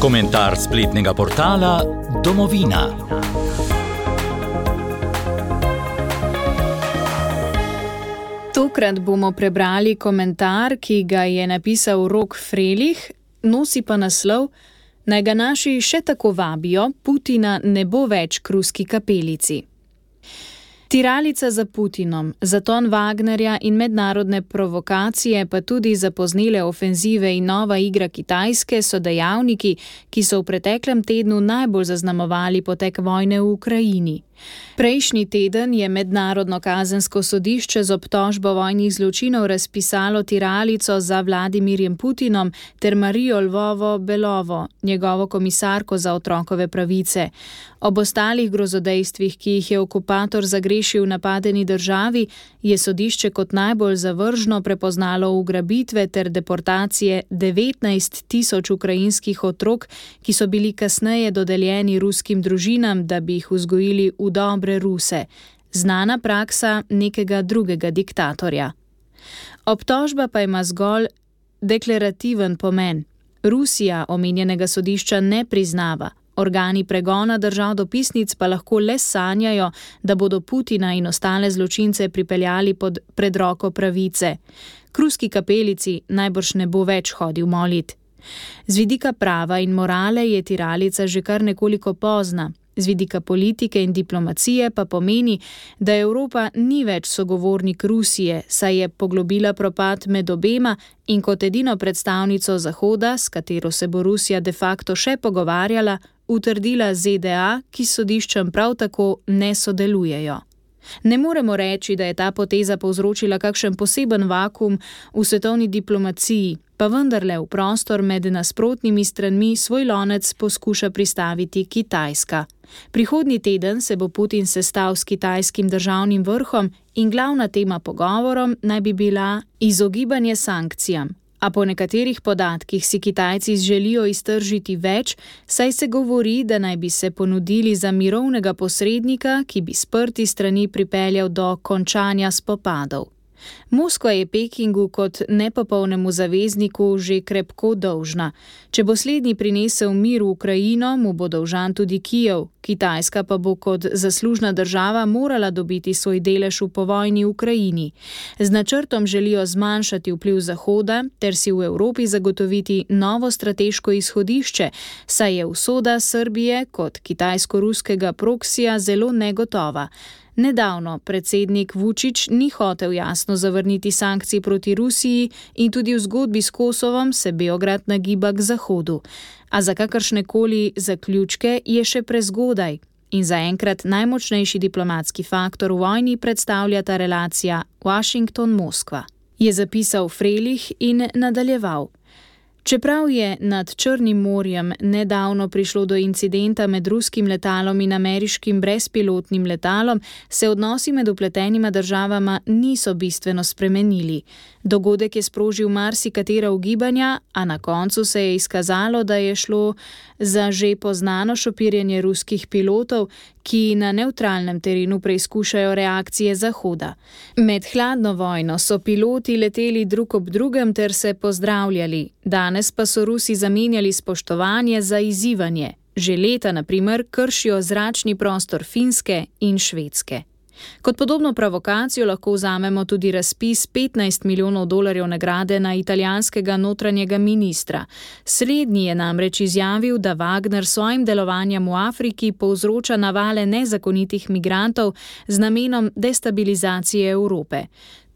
Komentar spletnega portala Domovina. Tokrat bomo prebrali komentar, ki ga je napisal Rok Frelih, nosi pa naslov: Naj ga naši še tako vabijo, Putina ne bo več kruski kapelici. Tiralica za Putinom, zaton Wagnerja in mednarodne provokacije, pa tudi zapoznele ofenzive in nova igra Kitajske so dejavniki, ki so v preteklem tednu najbolj zaznamovali potek vojne v Ukrajini. Prejšnji teden je Mednarodno kazensko sodišče z obtožbo vojnih zločinov razpisalo tiralico za Vladimirjem Putinom ter Marijo Lvovo Belovo, njegovo komisarko za otrokove pravice. Ob ostalih grozodejstvih, ki jih je okupator zagrešil v napadeni državi, je sodišče kot najbolj zavržno prepoznalo ugrabitve ter deportacije 19 tisoč ukrajinskih otrok, ki so bili kasneje dodeljeni ruskim družinam, da bi jih vzgojili v dobre ruse, znana praksa nekega drugega diktatorja. Obtožba pa ima zgolj deklarativen pomen. Rusija omenjenega sodišča ne priznava, organi pregona držav dopisnic pa lahko le sanjajo, da bodo Putina in ostale zločince pripeljali pod predroko pravice. Kruski kapelici najbrž ne bo več hodil molit. Z vidika prava in morale je tiralica že kar nekoliko pozna, Z vidika politike in diplomacije pa pomeni, da Evropa ni več sogovornik Rusije, saj je poglobila propad med obema in kot edino predstavnico Zahoda, s katero se bo Rusija de facto še pogovarjala, utrdila ZDA, ki s sodiščem prav tako ne sodelujejo. Ne moremo reči, da je ta poteza povzročila kakšen poseben vakum v svetovni diplomaciji, pa vendarle v prostor med nasprotnimi stranmi svoj lonec poskuša pristaviti Kitajska. Prihodnji teden se bo Putin sestal s kitajskim državnim vrhom in glavna tema pogovorom naj bi bila izogibanje sankcijam. A po nekaterih podatkih si Kitajci želijo iztržiti več, saj se govori, da naj bi se ponudili za mirovnega posrednika, ki bi sprti strani pripeljal do končanja spopadov. Moskva je Pekingu kot nepopolnemu zavezniku že krepko dolžna. Če bo slednji prinesel mir v Ukrajino, mu bo dolžan tudi Kijev, Kitajska pa bo kot zaslužna država morala dobiti svoj delež v povojni Ukrajini. Z načrtom želijo zmanjšati vpliv Zahoda ter si v Evropi zagotoviti novo strateško izhodišče, saj je usoda Srbije kot kitajsko-ruskega proksija zelo negotova. Nedavno predsednik Vučić ni hotel jasno zavrniti sankcij proti Rusiji in tudi v zgodbi s Kosovom se Beograd nagiba k Zahodu. A za kakršne koli zaključke je še prezgodaj. In zaenkrat najmočnejši diplomatski faktor v vojni predstavlja ta relacija Washington-Moskva, je zapisal Frelih in nadaljeval. Čeprav je nad Črnim morjem nedavno prišlo do incidenta med ruskim letalom in ameriškim brezpilotnim letalom, se odnosi med upletenima državama niso bistveno spremenili. Dogodek je sprožil marsikatera ugibanja, a na koncu se je izkazalo, da je šlo za že poznano šopirjenje ruskih pilotov, ki na neutralnem terenu preizkušajo reakcije Zahoda. Med hladno vojno so piloti leteli drug ob drugem ter se pozdravljali, danes pa so Rusi zamenjali spoštovanje za izzivanje. Že leta, na primer, kršijo zračni prostor Finske in Švedske. Kot podobno provokacijo lahko vzamemo tudi razpis 15 milijonov dolarjev nagrade na italijanskega notranjega ministra. Slednji je namreč izjavil, da Wagner svojim delovanjem v Afriki povzroča navale nezakonitih migrantov z namenom destabilizacije Evrope.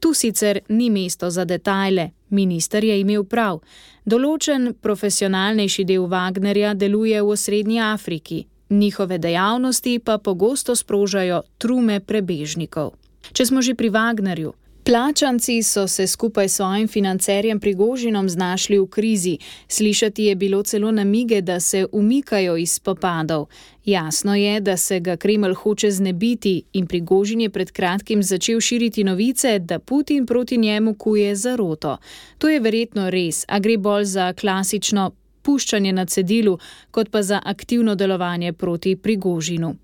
Tu sicer ni mesto za detajle, minister je imel prav. Določen profesionalnejši del Wagnerja deluje v osrednji Afriki, njihove dejavnosti pa pogosto sprožajo trume prebežnikov. Če smo že pri Wagnerju. Plačanci so se skupaj s svojim financerjem Prigožinom znašli v krizi, slišati je bilo celo namige, da se umikajo iz spopadov. Jasno je, da se ga Kreml hoče znebiti in Prigožin je pred kratkim začel širiti novice, da Putin proti njemu kuje zaroto. To je verjetno res, a gre bolj za klasično puščanje na cedilu, kot pa za aktivno delovanje proti prigožinu.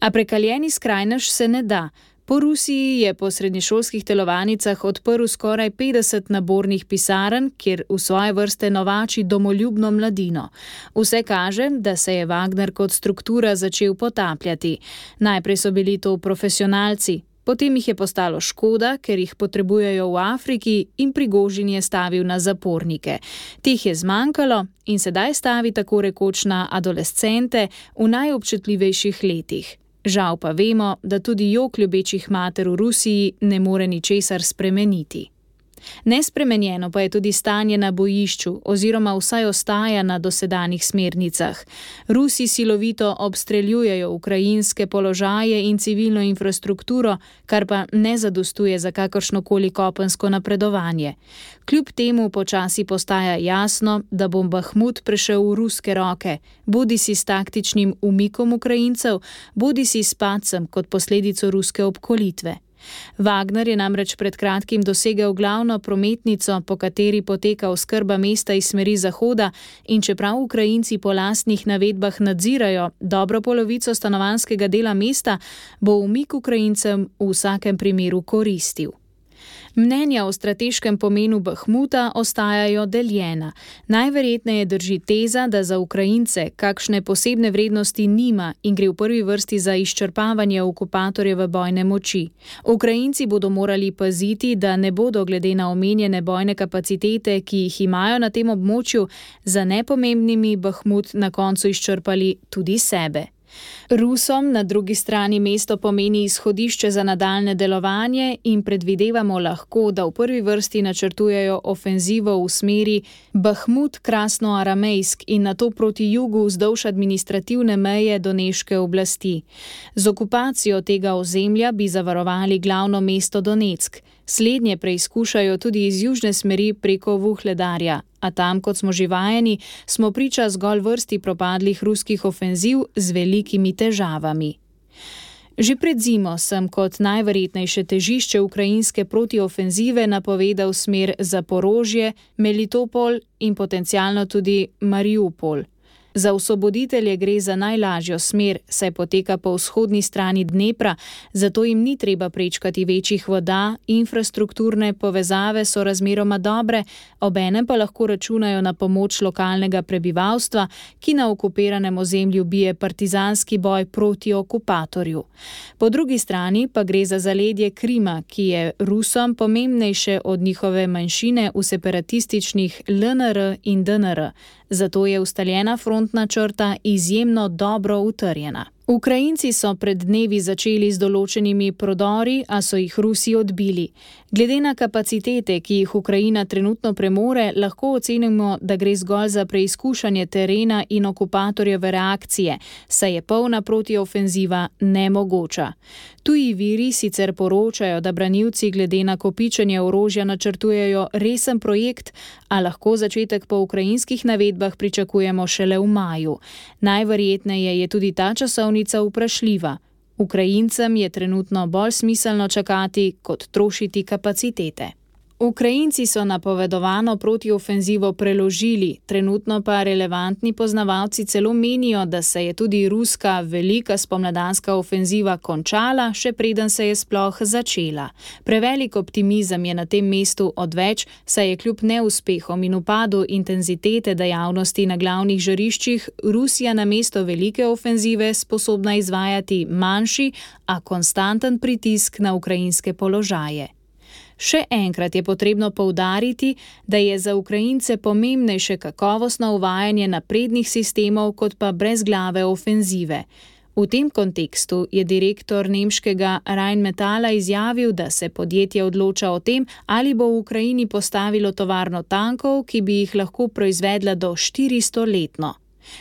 A prekaljeni skrajnež se ne da. Po Rusiji je po srednješolskih telovnicah odprl skoraj 50 nabornih pisarn, kjer v svoje vrste novači domoljubno mladino. Vse kaže, da se je Wagner kot struktura začel potapljati. Najprej so bili to profesionalci, Potem jih je postalo škoda, ker jih potrebujejo v Afriki in prigožin je stavil na zapornike. Teh je zmanjkalo in sedaj stavi tako rekoč na adolescente v najobčutljivejših letih. Žal pa vemo, da tudi jok ljubečih mater v Rusiji ne more ničesar spremeniti. Nespremenjeno pa je tudi stanje na bojišču, oziroma vsaj ostaja na dosedanjih smernicah. Rusi silovito obstreljujejo ukrajinske položaje in civilno infrastrukturo, kar pa ne zadostuje za kakršnokoli kopensko napredovanje. Kljub temu počasi postaja jasno, da bo Bahmut prešel v ruske roke, bodi si s taktičnim umikom Ukrajincev, bodi si s pacem kot posledico ruske obkolitve. Wagner je namreč pred kratkim dosegel glavno prometnico, po kateri poteka oskrba mesta iz smeri zahoda, in čeprav Ukrajinci po lastnih navedbah nadzirajo dobro polovico stanovanskega dela mesta, bo umik Ukrajincem v vsakem primeru koristil. Mnenja o strateškem pomenu Bahmuta ostajajo deljena. Najverjetneje drži teza, da za Ukrajince kakšne posebne vrednosti nima in gre v prvi vrsti za izčrpavanje okupatorjeve bojne moči. Ukrajinci bodo morali paziti, da ne bodo glede na omenjene bojne kapacitete, ki jih imajo na tem območju, za nepomembnimi Bahmut na koncu izčrpali tudi sebe. Rusom na drugi strani mesto pomeni izhodišče za nadaljne delovanje in predvidevamo lahko, da v prvi vrsti načrtujejo ofenzivo v smeri Bahmut, Krasno-Aramejsk in na to proti jugu vzdolž administrativne meje Doneške oblasti. Z okupacijo tega ozemlja bi zavarovali glavno mesto Donetsk. Slednje preizkušajo tudi iz južne smeri preko Vuhledarja, a tam, kot smo že vajeni, smo priča zgolj vrsti propadlih ruskih ofenziv z velikimi težavami. Že pred zimo sem kot najverjetnejše težišče ukrajinske protiofenzive napovedal smer za Porožje, Melitopol in potencialno tudi Mariupol. Za osvoboditelje gre za najlažjo smer, saj poteka po vzhodni strani Dnepra, zato jim ni treba prečkati večjih voda, infrastrukturne povezave so razmeroma dobre, obenem pa lahko računajo na pomoč lokalnega prebivalstva, ki na okupiranem ozemlju bije partizanski boj proti okupatorju. Po drugi strani pa gre za zaledje Krima, ki je Rusom pomembnejše od njihove manjšine v separatističnih LNR in DNR zato je ustaljena frontna črta izjemno dobro utrjena. Ukrajinci so pred dnevi začeli z določenimi prodori, a so jih Rusi odbili. Glede na kapacitete, ki jih Ukrajina trenutno premore, lahko ocenimo, da gre zgolj za preizkušanje terena in okupatorjeve reakcije, saj je polna protiofenziva nemogoča. Tuji viri sicer poročajo, da branilci glede na kopičenje orožja načrtujejo resen projekt, a lahko začetek po ukrajinskih navedbah pričakujemo šele v maju. Najverjetneje je tudi ta časovni časovnica vprašljiva. Ukrajincem je trenutno bolj smiselno čakati, kot trošiti kapacitete. Ukrajinci so napovedovano protiofenzivo preložili, trenutno pa relevantni poznavalci celo menijo, da se je tudi ruska velika spomladanska ofenziva končala, še preden se je sploh začela. Prevelik optimizem je na tem mestu odveč, saj je kljub neuspehom in upadu intenzitete dejavnosti na glavnih žariščih Rusija na mesto velike ofenzive sposobna izvajati manjši, a konstanten pritisk na ukrajinske položaje. Še enkrat je potrebno poudariti, da je za Ukrajince pomembnejše kakovostno uvajanje naprednih sistemov kot pa brezglave ofenzive. V tem kontekstu je direktor nemškega Rheinmetalla izjavil, da se podjetje odloča o tem, ali bo v Ukrajini postavilo tovarno tankov, ki bi jih lahko proizvedla do 400 letno.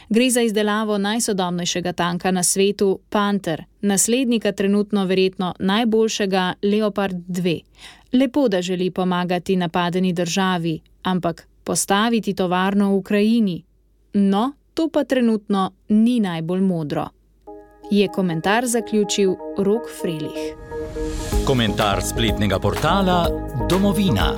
Gre za izdelavo najsodobnejšega tanka na svetu, Panther, naslednika trenutno verjetno najboljšega Leopard 2. Lepo, da želi pomagati napadeni državi, ampak postaviti tovarno v Ukrajini. No, to pa trenutno ni najbolj modro. Je komentar zaključil Rok Frelih. Komentar spletnega portala Domovina.